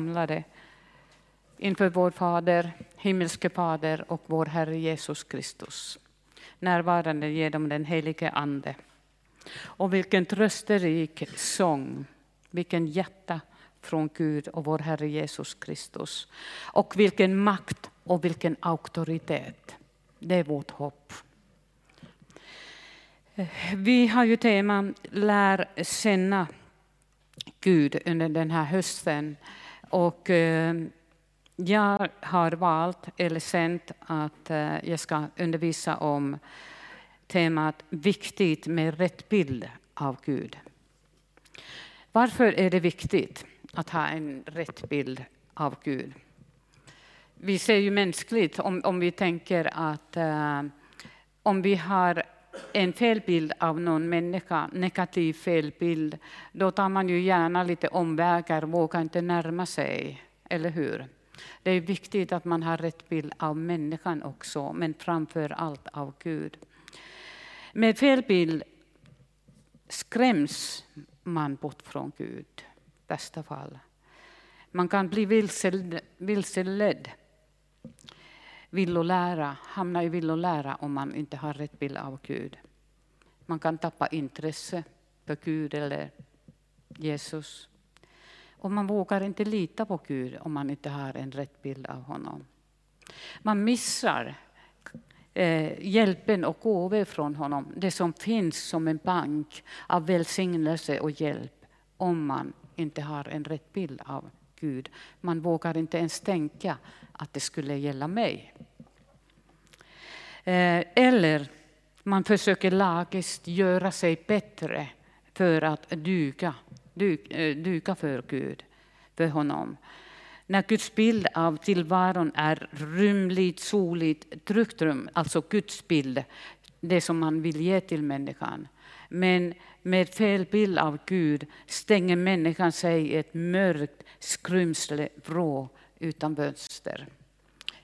samlade inför vår Fader, himmelske Fader och vår Herre Jesus Kristus. Närvarande genom den helige Ande. Och vilken trösterik sång, vilken hjärta från Gud och vår Herre Jesus Kristus. Och vilken makt och vilken auktoritet. Det är vårt hopp. Vi har ju temat Lär känna Gud under den här hösten. Och eh, jag har valt, eller sänt, att eh, jag ska undervisa om temat Viktigt med rätt bild av Gud. Varför är det viktigt att ha en rätt bild av Gud? Vi ser ju mänskligt, om, om vi tänker att eh, om vi har en felbild av någon människa, negativ felbild, då tar man ju gärna lite omvägar, vågar inte närma sig, eller hur? Det är viktigt att man har rätt bild av människan också, men framför allt av Gud. Med fel bild skräms man bort från Gud, i bästa fall. Man kan bli vilseledd, villolära, hamnar i villolära om man inte har rätt bild av Gud. Man kan tappa intresse för Gud eller Jesus. Och man vågar inte lita på Gud om man inte har en rätt bild av honom. Man missar eh, hjälpen och gåvor från honom, det som finns som en bank av välsignelse och hjälp, om man inte har en rätt bild av Gud. Man vågar inte ens tänka att det skulle gälla mig. Eh, eller man försöker lagiskt göra sig bättre för att duga duka eh, för Gud, för honom. När Guds bild av tillvaron är rymligt, soligt, tryggt rum, alltså Guds bild, det som man vill ge till människan. Men med fel bild av Gud stänger människan sig i ett mörkt skrymsle, vrå utan fönster.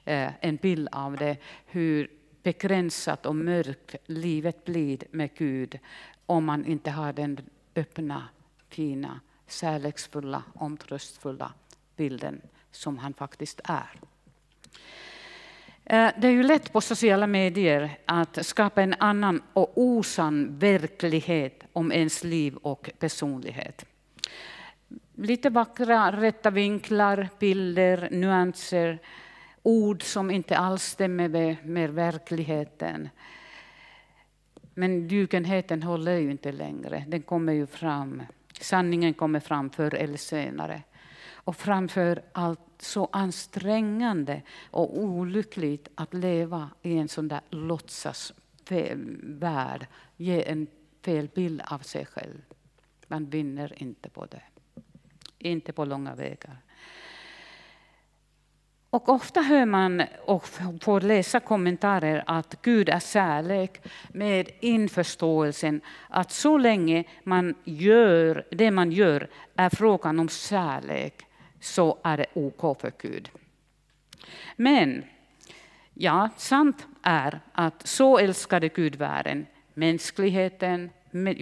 Eh, en bild av det, hur begränsat och mörkt livet blir med Gud om man inte har den öppna fina, kärleksfulla, omtröstfulla bilden som han faktiskt är. Eh, det är ju lätt på sociala medier att skapa en annan och osann verklighet om ens liv och personlighet. Lite vackra, rätta vinklar, bilder, nyanser, ord som inte alls stämmer med, med verkligheten. Men dukenheten håller ju inte längre, den kommer ju fram Sanningen kommer fram förr eller senare. Och framför allt så ansträngande och olyckligt att leva i en sån där låtsasvärld. Ge en fel bild av sig själv. Man vinner inte på det. Inte på långa vägar. Och ofta hör man och får läsa kommentarer att Gud är kärlek med införståelsen att så länge man gör det man gör är frågan om kärlek så är det OK för Gud. Men ja, sant är att så älskade Gud världen, mänskligheten,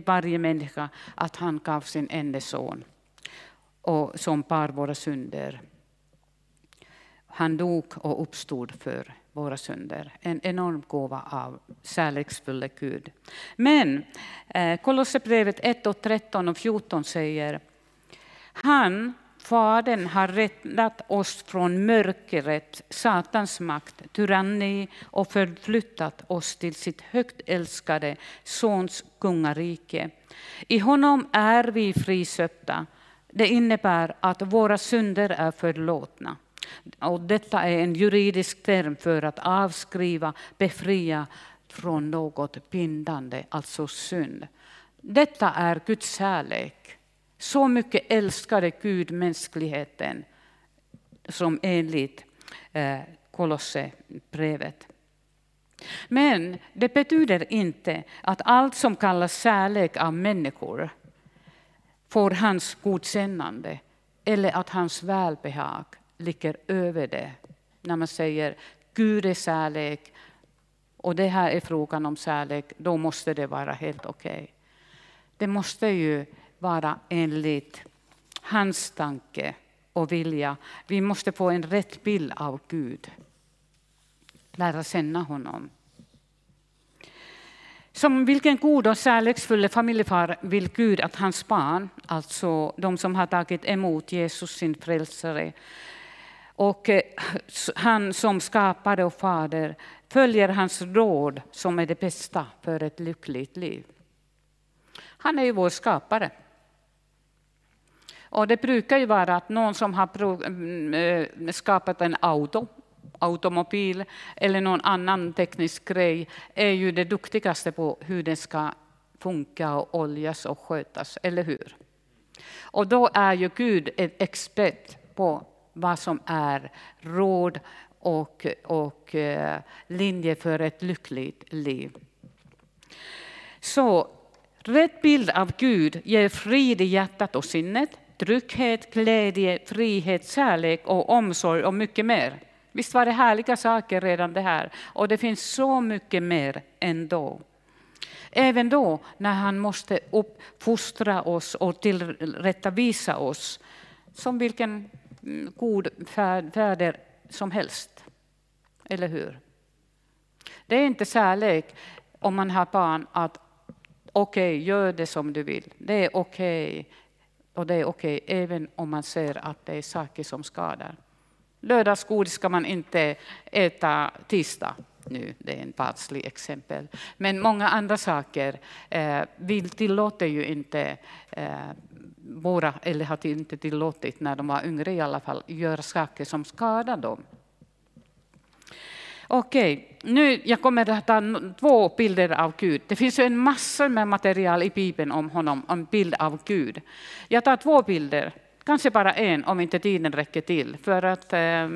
varje människa, att han gav sin enda son och som bar våra synder han dog och uppstod för våra synder. En enorm gåva av kärleksfulla Gud. Men eh, Kolosserbrevet 1, och 13 och 14 säger Han, Fadern, har räddat oss från mörkret, Satans makt, tyranni och förflyttat oss till sitt högt älskade Sons kungarike. I honom är vi friköpta. Det innebär att våra synder är förlåtna. Och detta är en juridisk term för att avskriva, befria från något bindande, alltså synd. Detta är Guds kärlek. Så mycket älskade Gud mänskligheten som enligt eh, Kolosserbrevet. Kolossebrevet. Men det betyder inte att allt som kallas kärlek av människor får hans godkännande eller att hans välbehag ligger över det. När man säger Gud är kärlek och det här är frågan om kärlek, då måste det vara helt okej. Okay. Det måste ju vara enligt hans tanke och vilja. Vi måste få en rätt bild av Gud. Lära känna honom. Som vilken god och kärleksfull familjefar vill Gud att hans barn, alltså de som har tagit emot Jesus sin frälsare, och eh, han som skapare och fader följer hans råd som är det bästa för ett lyckligt liv. Han är ju vår skapare. Och det brukar ju vara att någon som har mm, eh, skapat en auto, automobil eller någon annan teknisk grej är ju det duktigaste på hur den ska funka och oljas och skötas, eller hur? Och då är ju Gud en expert på vad som är råd och, och eh, linje för ett lyckligt liv. Så rätt bild av Gud ger frid i hjärtat och sinnet, trygghet, glädje, frihet, kärlek och omsorg och mycket mer. Visst var det härliga saker redan det här? Och det finns så mycket mer ändå. Även då när han måste uppfostra oss och tillrättavisa oss som vilken mm, god fäder som helst. Eller hur? Det är inte kärlek om man har barn att okej, okay, gör det som du vill. Det är okej. Okay. Och det är okej okay, även om man ser att det är saker som skadar. Lördagsgodis ska man inte äta tisdag. Nu, det är ett barnsligt exempel. Men många andra saker. Eh, vi tillåter ju inte eh, våra, eller har inte tillåtit när de var yngre i alla fall, göra saker som skadar dem. Okej, nu jag kommer att ta två bilder av Gud. Det finns en massa med material i Bibeln om honom, om bild av Gud. Jag tar två bilder, kanske bara en om inte tiden räcker till, för att eh,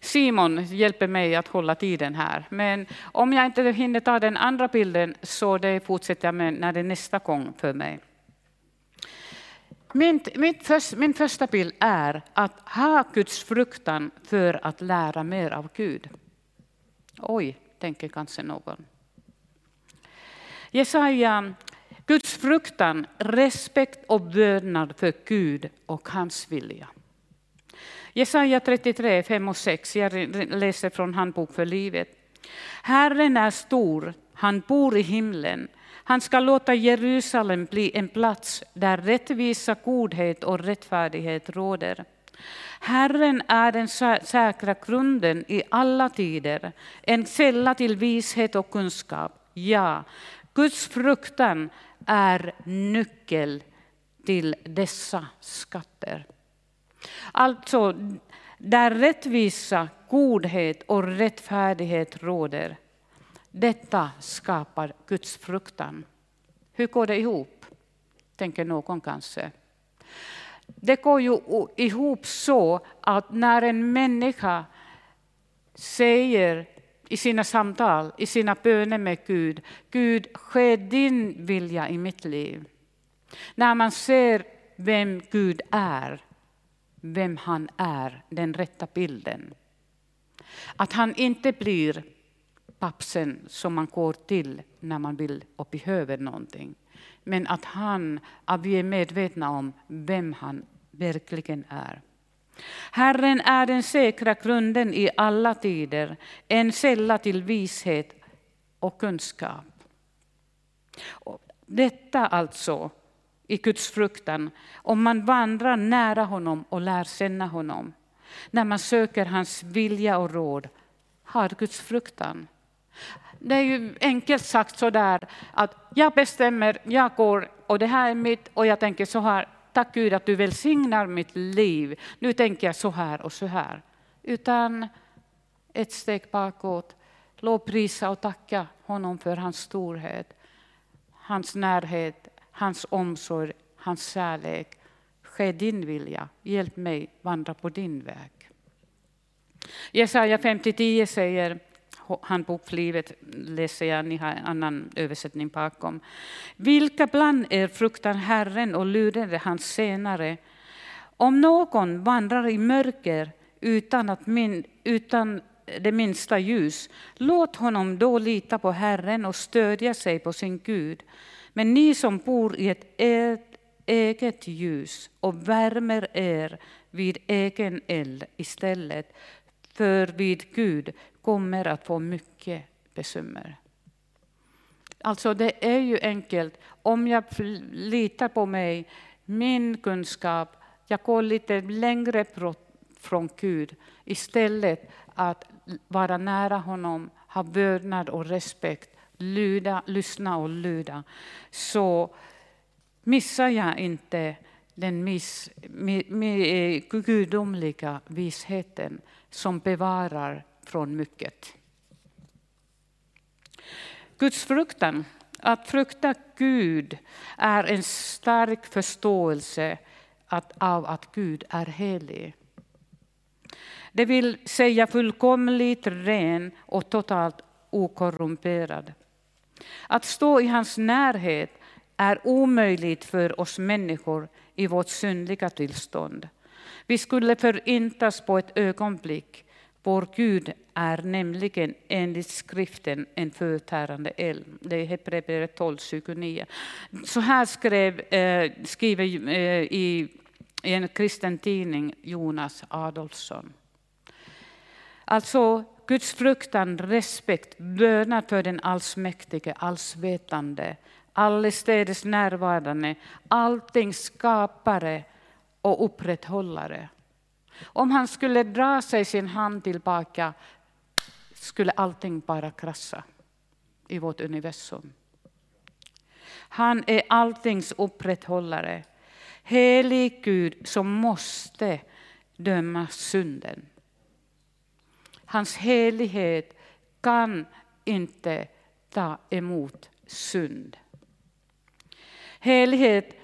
Simon hjälper mig att hålla tiden här. Men om jag inte hinner ta den andra bilden så det fortsätter jag med när det är nästa gång för mig. Min, min, först, min första bild är att ha Guds fruktan för att lära mer av Gud. Oj, tänker kanske någon. Jesaja, Guds fruktan, respekt och vördnad för Gud och hans vilja. Jesaja 33, 5 och 6, jag läser från Handbok för livet. Herren är stor, han bor i himlen. Han ska låta Jerusalem bli en plats där rättvisa, godhet och rättfärdighet råder. Herren är den säkra grunden i alla tider, en källa till vishet och kunskap. Ja, Guds fruktan är nyckel till dessa skatter. Alltså, där rättvisa, godhet och rättfärdighet råder, detta skapar Guds fruktan. Hur går det ihop? Tänker någon kanske. Det går ju ihop så att när en människa säger i sina samtal, i sina böner med Gud, Gud, ske din vilja i mitt liv. När man ser vem Gud är, vem han är, den rätta bilden. Att han inte blir pappsen som man går till när man vill och behöver någonting. Men att han, att vi är medvetna om vem han verkligen är. Herren är den säkra grunden i alla tider, en källa till vishet och kunskap. Detta alltså i Guds fruktan, om man vandrar nära honom och lär känna honom. När man söker hans vilja och råd, har Guds fruktan. Det är ju enkelt sagt så där att jag bestämmer, jag går och det här är mitt och jag tänker så här. Tack Gud att du välsignar mitt liv. Nu tänker jag så här och så här. Utan ett steg bakåt. Lovprisa och tacka honom för hans storhet, hans närhet, hans omsorg, hans kärlek. Ske din vilja. Hjälp mig vandra på din väg. Jesaja 50.10 säger handbok för livet läser jag, ni har en annan översättning bakom. Vilka bland er fruktar Herren och lyder hans senare? Om någon vandrar i mörker utan, att min, utan det minsta ljus, låt honom då lita på Herren och stödja sig på sin Gud. Men ni som bor i ett eget ljus och värmer er vid egen eld istället för vid Gud kommer att få mycket bekymmer. Alltså det är ju enkelt. Om jag litar på mig, min kunskap, jag går lite längre från Gud istället att vara nära honom, ha vördnad och respekt, lyda, lyssna och lyda, så missar jag inte den miss, med, med eh, gudomliga visheten som bevarar från mycket. Guds fruktan, att frukta Gud, är en stark förståelse av att Gud är helig. Det vill säga fullkomligt ren och totalt okorrumperad. Att stå i hans närhet är omöjligt för oss människor i vårt synliga tillstånd. Vi skulle förintas på ett ögonblick. Vår Gud är nämligen enligt skriften en förtärande eld. Det är Hebreerbrevet 12.29. Så här skrev, eh, skriver eh, i, i en kristen tidning Jonas Adolfsson. Alltså Guds fruktan, respekt, bönar för den allsmäktige, allsvetande, allestädes närvarande, allting skapare och upprätthållare. Om han skulle dra sig sin hand tillbaka skulle allting bara krascha i vårt universum. Han är alltings upprätthållare. Helig Gud som måste döma synden. Hans helighet kan inte ta emot synd. Helighet,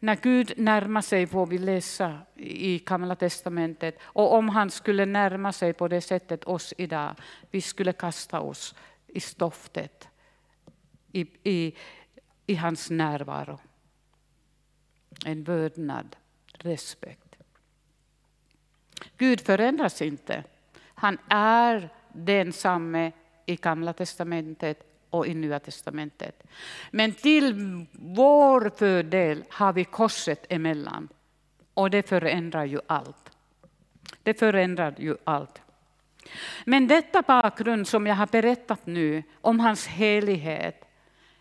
när Gud närmar sig får vi läsa i Gamla testamentet. Och om han skulle närma sig på det sättet oss idag, vi skulle kasta oss i stoftet, i, i, i hans närvaro. En vördnad, respekt. Gud förändras inte. Han är densamme i Gamla testamentet och i Nya testamentet. Men till vår fördel har vi korset emellan. Och det förändrar ju allt. Det förändrar ju allt. Men detta bakgrund som jag har berättat nu om hans helighet,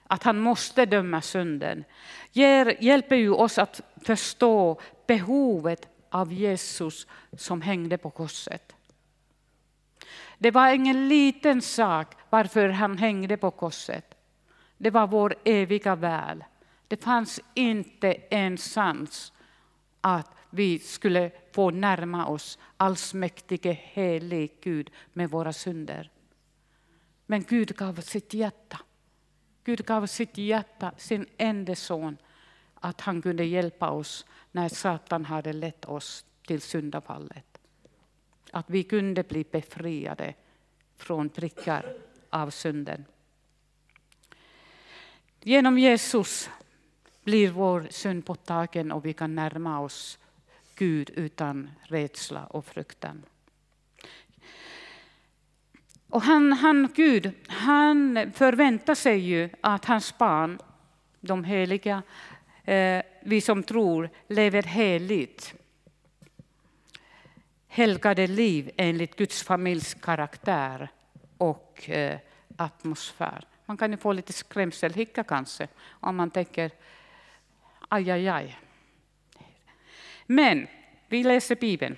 att han måste döma synden, ger, hjälper ju oss att förstå behovet av Jesus som hängde på korset. Det var ingen liten sak varför han hängde på korset. Det var vår eviga väl. Det fanns inte en chans att vi skulle få närma oss allsmäktige, helig Gud med våra synder. Men Gud gav sitt hjärta. Gud gav sitt hjärta, sin enda son, att han kunde hjälpa oss när Satan hade lett oss till syndafallet. Att vi kunde bli befriade från prickar av synden. Genom Jesus blir vår synd borttagen och vi kan närma oss Gud utan rädsla och fruktan. Och han, han, Gud, han förväntar sig ju att hans barn, de heliga, eh, vi som tror, lever heligt helgade liv enligt Guds familjs karaktär och eh, atmosfär. Man kan ju få lite skrämselhicka kanske om man tänker aj, aj, aj. Men vi läser Bibeln.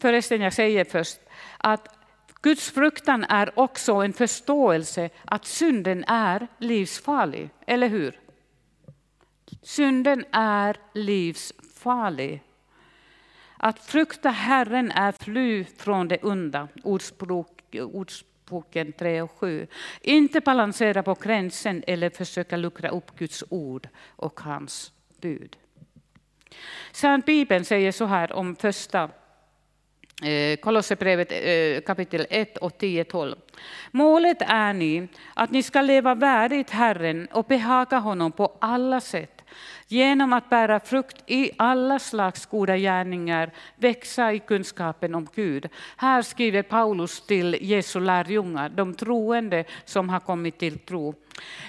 Förresten, jag säger först att Guds fruktan är också en förståelse att synden är livsfarlig, eller hur? Synden är livsfarlig. Att frukta Herren är fly från det onda, ordspråk, Ordspråken 3 och 7. Inte balansera på gränsen eller försöka luckra upp Guds ord och hans bud. Sen Bibeln säger så här om första eh, Kolosserbrevet eh, kapitel 1 och 10-12. Målet är ni att ni ska leva värdigt Herren och behaga honom på alla sätt genom att bära frukt i alla slags goda gärningar, växa i kunskapen om Gud. Här skriver Paulus till Jesu lärjungar, de troende som har kommit till tro.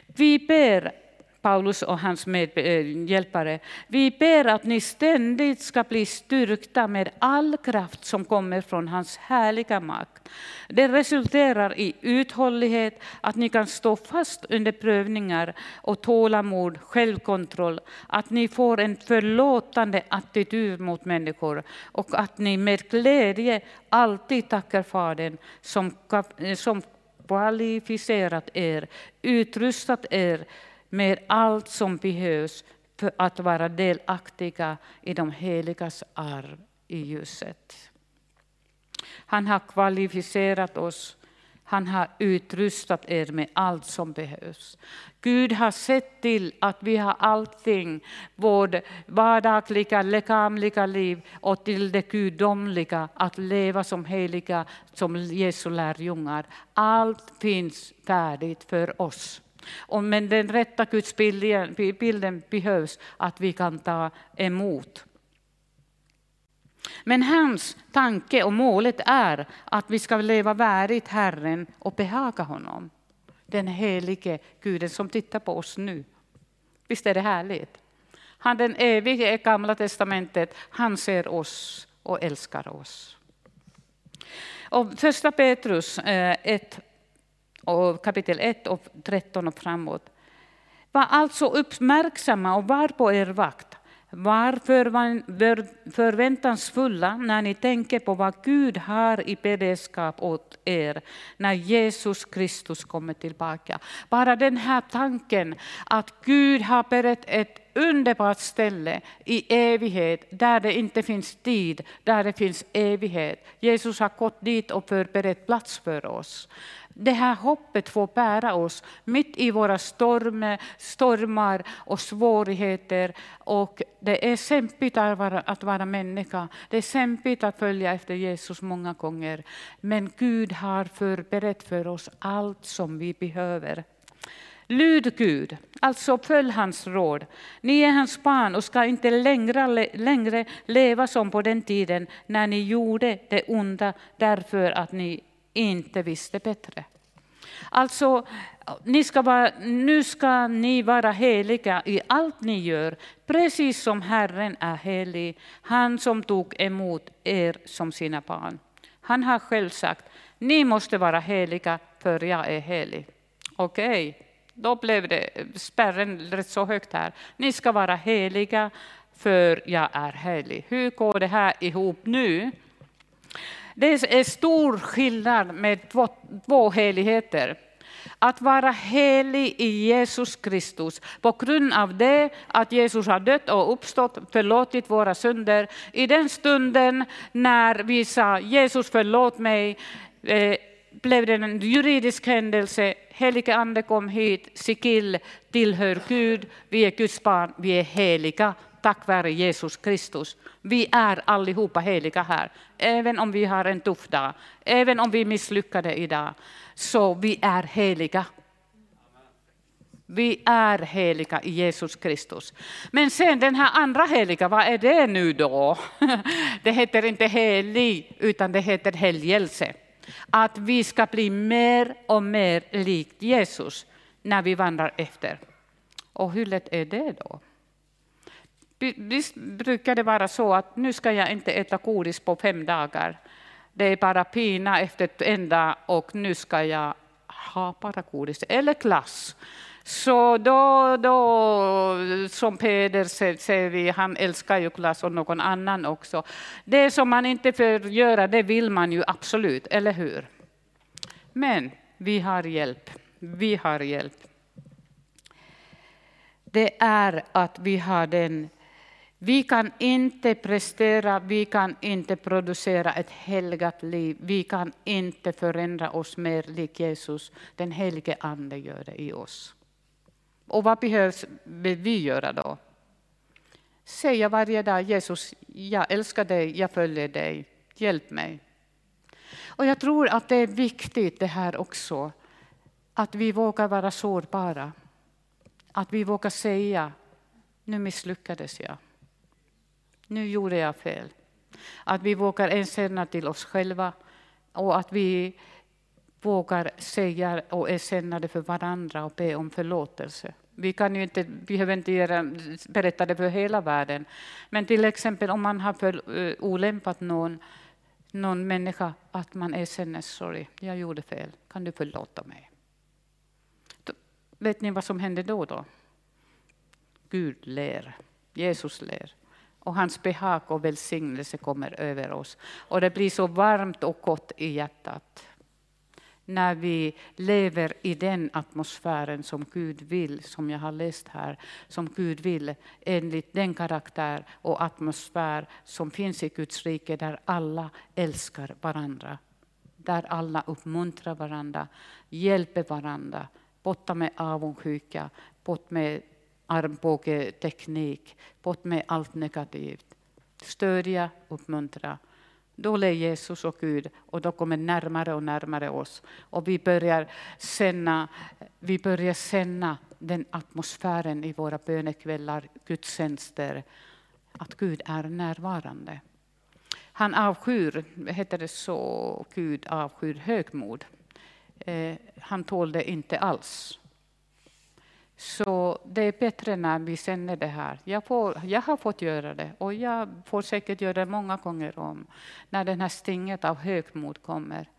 Vi ber Paulus och hans medhjälpare. Eh, Vi ber att ni ständigt ska bli styrkta med all kraft som kommer från hans härliga makt. Det resulterar i uthållighet, att ni kan stå fast under prövningar och tålamod, självkontroll, att ni får en förlåtande attityd mot människor och att ni med glädje alltid tackar Fadern som, eh, som kvalificerat er, utrustat er med allt som behövs för att vara delaktiga i de heligas arv i ljuset. Han har kvalificerat oss han har utrustat er med allt som behövs. Gud har sett till att vi har allting, vårt vardagliga, lekamliga liv och till det gudomliga, att leva som heliga, som Jesu lärjungar. Allt finns färdigt för oss. Men den rätta gudsbilden behövs, att vi kan ta emot. Men hans tanke och målet är att vi ska leva värdigt Herren och behaga honom. Den helige Guden som tittar på oss nu. Visst är det härligt? Han den evige i Gamla testamentet, han ser oss och älskar oss. Och första Petrus eh, 1, och kapitel 1 och 13 och framåt. Var alltså uppmärksamma och var på er vakt. Var förväntansfulla när ni tänker på vad Gud har i beredskap åt er när Jesus Kristus kommer tillbaka. Bara den här tanken att Gud har berett ett underbart ställe i evighet, där det inte finns tid, där det finns evighet. Jesus har gått dit och förberett plats för oss det här hoppet får bära oss mitt i våra storm, stormar och svårigheter. Och det är kämpigt att vara, att vara människa. Det är kämpigt att följa efter Jesus många gånger. Men Gud har förberett för oss allt som vi behöver. Lyd Gud, alltså följ hans råd. Ni är hans barn och ska inte längre, längre leva som på den tiden när ni gjorde det onda därför att ni inte visste bättre. Alltså, ni ska vara, nu ska ni vara heliga i allt ni gör, precis som Herren är helig, han som tog emot er som sina barn. Han har själv sagt, ni måste vara heliga för jag är helig. Okej, okay då blev det eh, spärren rätt så högt här. Ni ska vara heliga för jag är helig. Hur går det här ihop nu? Det är stor skillnad med två, två heligheter. Att vara helig i Jesus Kristus på grund av det att Jesus har dött och uppstått, förlåtit våra synder. I den stunden när vi sa Jesus förlåt mig, eh, blev det en juridisk händelse. Helige Ande kom hit, Sikill tillhör Gud, vi är Guds barn, vi är heliga tack vare Jesus Kristus. Vi är allihopa heliga här, även om vi har en tuff dag, även om vi misslyckade idag. Så vi är heliga. Vi är heliga i Jesus Kristus. Men sen den här andra heliga, vad är det nu då? Det heter inte helig, utan det heter helgelse. Att vi ska bli mer och mer likt Jesus när vi vandrar efter. Och hur lätt är det då? Visst brukar det vara så att nu ska jag inte äta godis på fem dagar. Det är bara pina efter en dag och nu ska jag ha bara godis eller glass. Så då, då som Peder säger vi, han älskar ju glass och någon annan också. Det som man inte får göra, det vill man ju absolut, eller hur? Men vi har hjälp. Vi har hjälp. Det är att vi har den vi kan inte prestera, vi kan inte producera ett helgat liv. Vi kan inte förändra oss mer lik Jesus. Den helige Ande gör det i oss. Och vad behövs vi göra då? Säga varje dag Jesus, jag älskar dig, jag följer dig, hjälp mig. Och jag tror att det är viktigt det här också, att vi vågar vara sårbara. Att vi vågar säga, nu misslyckades jag nu gjorde jag fel. Att vi vågar erkänna till oss själva och att vi vågar säga och erkänna det för varandra och be om förlåtelse. Vi kan ju inte, behöver inte göra, berätta det för hela världen. Men till exempel om man har för, uh, olämpat någon, någon människa, att man erkänner, sorry, jag gjorde fel, kan du förlåta mig? Då, vet ni vad som händer då? då? Gud ler, Jesus ler och hans behag och välsignelse kommer över oss. Och det blir så varmt och gott i hjärtat när vi lever i den atmosfären som Gud vill, som jag har läst här, som Gud vill, enligt den karaktär och atmosfär som finns i Guds rike, där alla älskar varandra. Där alla uppmuntrar varandra, hjälper varandra, borta med avundsjuka, bort med armbågeteknik, bort med allt negativt. Stödja, uppmuntra. Då ler Jesus och Gud och de kommer närmare och närmare oss. Och vi börjar känna, vi börjar känna den atmosfären i våra bönekvällar, gudstjänster, att Gud är närvarande. Han avskyr, heter det så, Gud avskyr högmod. Eh, han tål det inte alls. Så det är bättre när vi känner det här. Jag, får, jag har fått göra det och jag får säkert göra det många gånger om. När det här stinget av högmod kommer.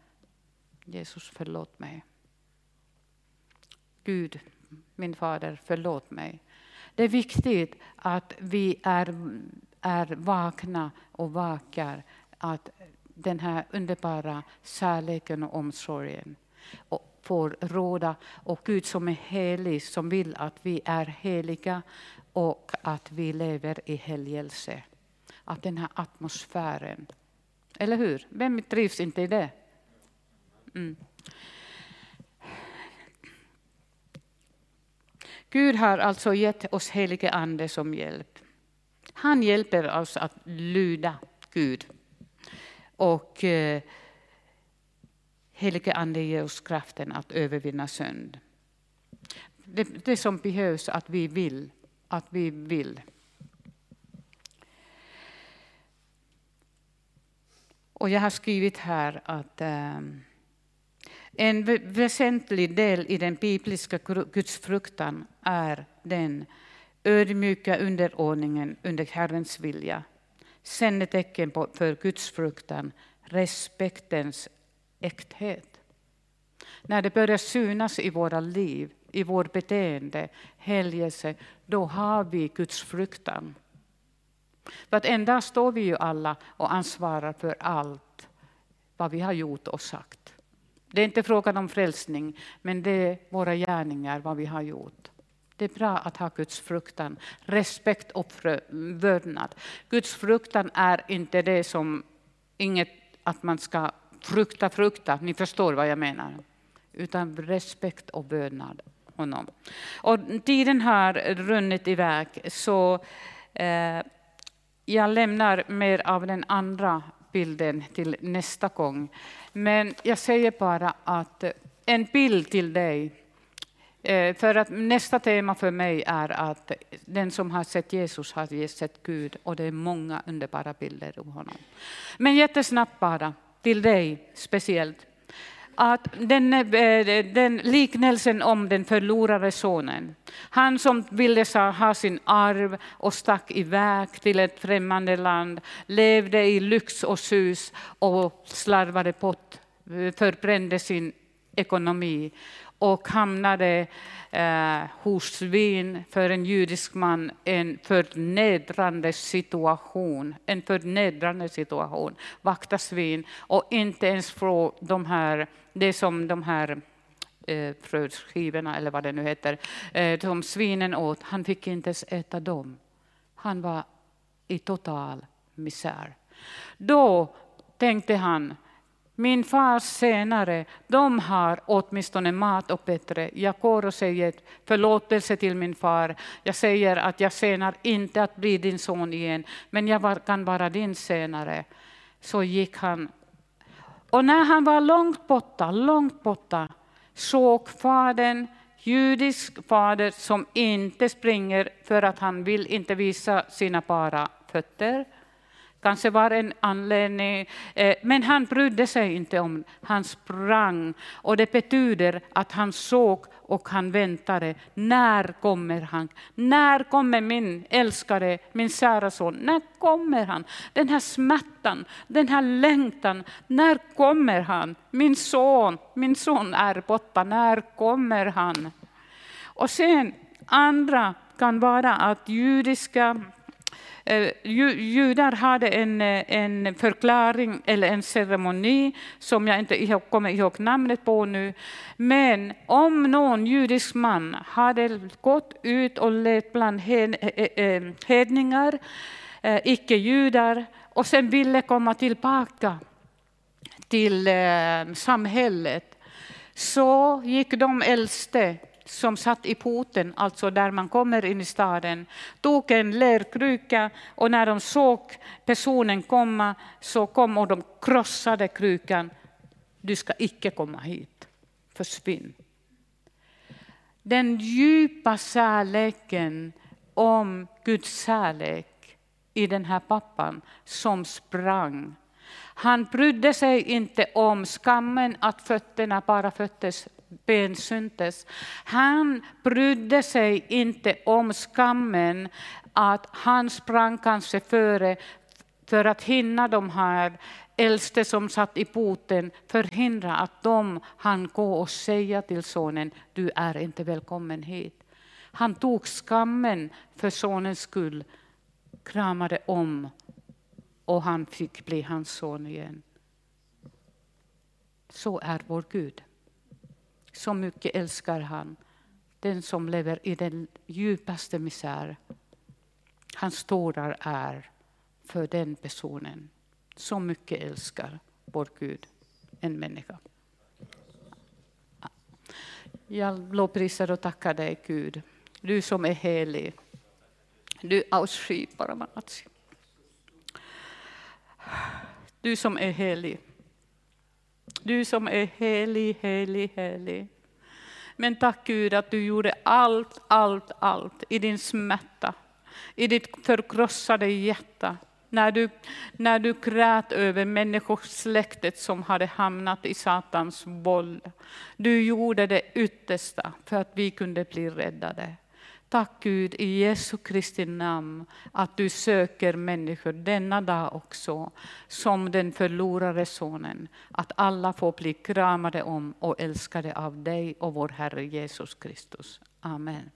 Jesus, förlåt mig. Gud, min fader, förlåt mig. Det är viktigt att vi är, är vakna och vakar att den här underbara kärleken och omsorgen och får råda. Och Gud som är helig, som vill att vi är heliga och att vi lever i helgelse. Att den här atmosfären, eller hur? Vem trivs inte i det? Mm. Gud har alltså gett oss helige Ande som hjälp. Han hjälper oss att lyda Gud. Och eh, Helige Ande ger oss kraften att övervinna synd. Det, det som behövs att vi vill, att vi vill. Och jag har skrivit här att äh, en väsentlig del i den bibliska gudsfruktan är den ödmjuka underordningen under Herrens vilja. Kännetecken för gudsfruktan, respektens äkthet. När det börjar synas i våra liv, i vårt beteende, helgelse, då har vi Guds fruktan. För att en dag står vi ju alla och ansvarar för allt vad vi har gjort och sagt. Det är inte frågan om frälsning, men det är våra gärningar, vad vi har gjort. Det är bra att ha Guds fruktan, respekt och vördnad. Guds fruktan är inte det som inget att man ska frukta, frukta, ni förstår vad jag menar. Utan respekt och bönad honom. Och tiden har runnit iväg, så eh, jag lämnar mer av den andra bilden till nästa gång. Men jag säger bara att eh, en bild till dig. Eh, för att nästa tema för mig är att den som har sett Jesus har sett Gud och det är många underbara bilder av honom. Men jättesnabbt bara till dig speciellt. Att den, eh, den liknelsen om den förlorade sonen, han som ville ha sin arv och stack iväg till ett främmande land, levde i lyx och sus och slarvade bort, eh, förbrände sin ekonomi och hamnade eh, hos svin för en judisk man en förnedrande situation. En förnedrande situation. Vakta svin och inte ens få de här, det som de här eh, fröskivorna eller vad det nu heter, eh, som svinen åt, han fick inte ens äta dem. Han var i total misär. Då tänkte han, min far senare, de har åtminstone mat och bättre. Jag går och säger förlåtelse till min far. Jag säger att jag senare inte att bli din son igen, men jag kan vara din senare. Så gick han. Och när han var långt borta, långt borta, såg fadern, judisk fader som inte springer för att han vill inte visa sina bara fötter, Kanske var en anledning, eh, men han brydde sig inte om Han sprang och det betyder att han såg och han väntade. När kommer han? När kommer min älskade, min kära son? När kommer han? Den här smärtan, den här längtan. När kommer han? Min son, min son är borta. När kommer han? Och sen andra kan vara att judiska Eh, judar hade en, eh, en förklaring eller en ceremoni som jag inte kommer ihåg namnet på nu. Men om någon judisk man hade gått ut och levt bland eh, hedningar, icke-judar, och sen ville komma tillbaka till samhället, så gick de äldste som satt i porten, alltså där man kommer in i staden, tog en lerkruka och när de såg personen komma så kom och de krossade krukan. Du ska icke komma hit, försvinn. Den djupa kärleken om Guds kärlek i den här pappan som sprang. Han brydde sig inte om skammen att fötterna bara föttes ben syntes. Han brydde sig inte om skammen att han sprang kanske före för att hinna de här äldste som satt i porten, förhindra att de han gå och säga till sonen, du är inte välkommen hit. Han tog skammen för sonens skull, kramade om och han fick bli hans son igen. Så är vår Gud. Så mycket älskar han den som lever i den djupaste misär. Hans tårar är för den personen. Så mycket älskar vår Gud en människa. Jag lovprisar och tackar dig Gud, du som är helig. Du Aushi Du som är helig. Du som är helig, helig, helig. Men tack Gud att du gjorde allt, allt, allt i din smärta, i ditt förkrossade hjärta. När du, när du grät över människosläktet som hade hamnat i Satans boll. Du gjorde det yttersta för att vi kunde bli räddade. Tack Gud i Jesu Kristi namn att du söker människor denna dag också som den förlorade sonen. Att alla får bli kramade om och älskade av dig och vår Herre Jesus Kristus. Amen.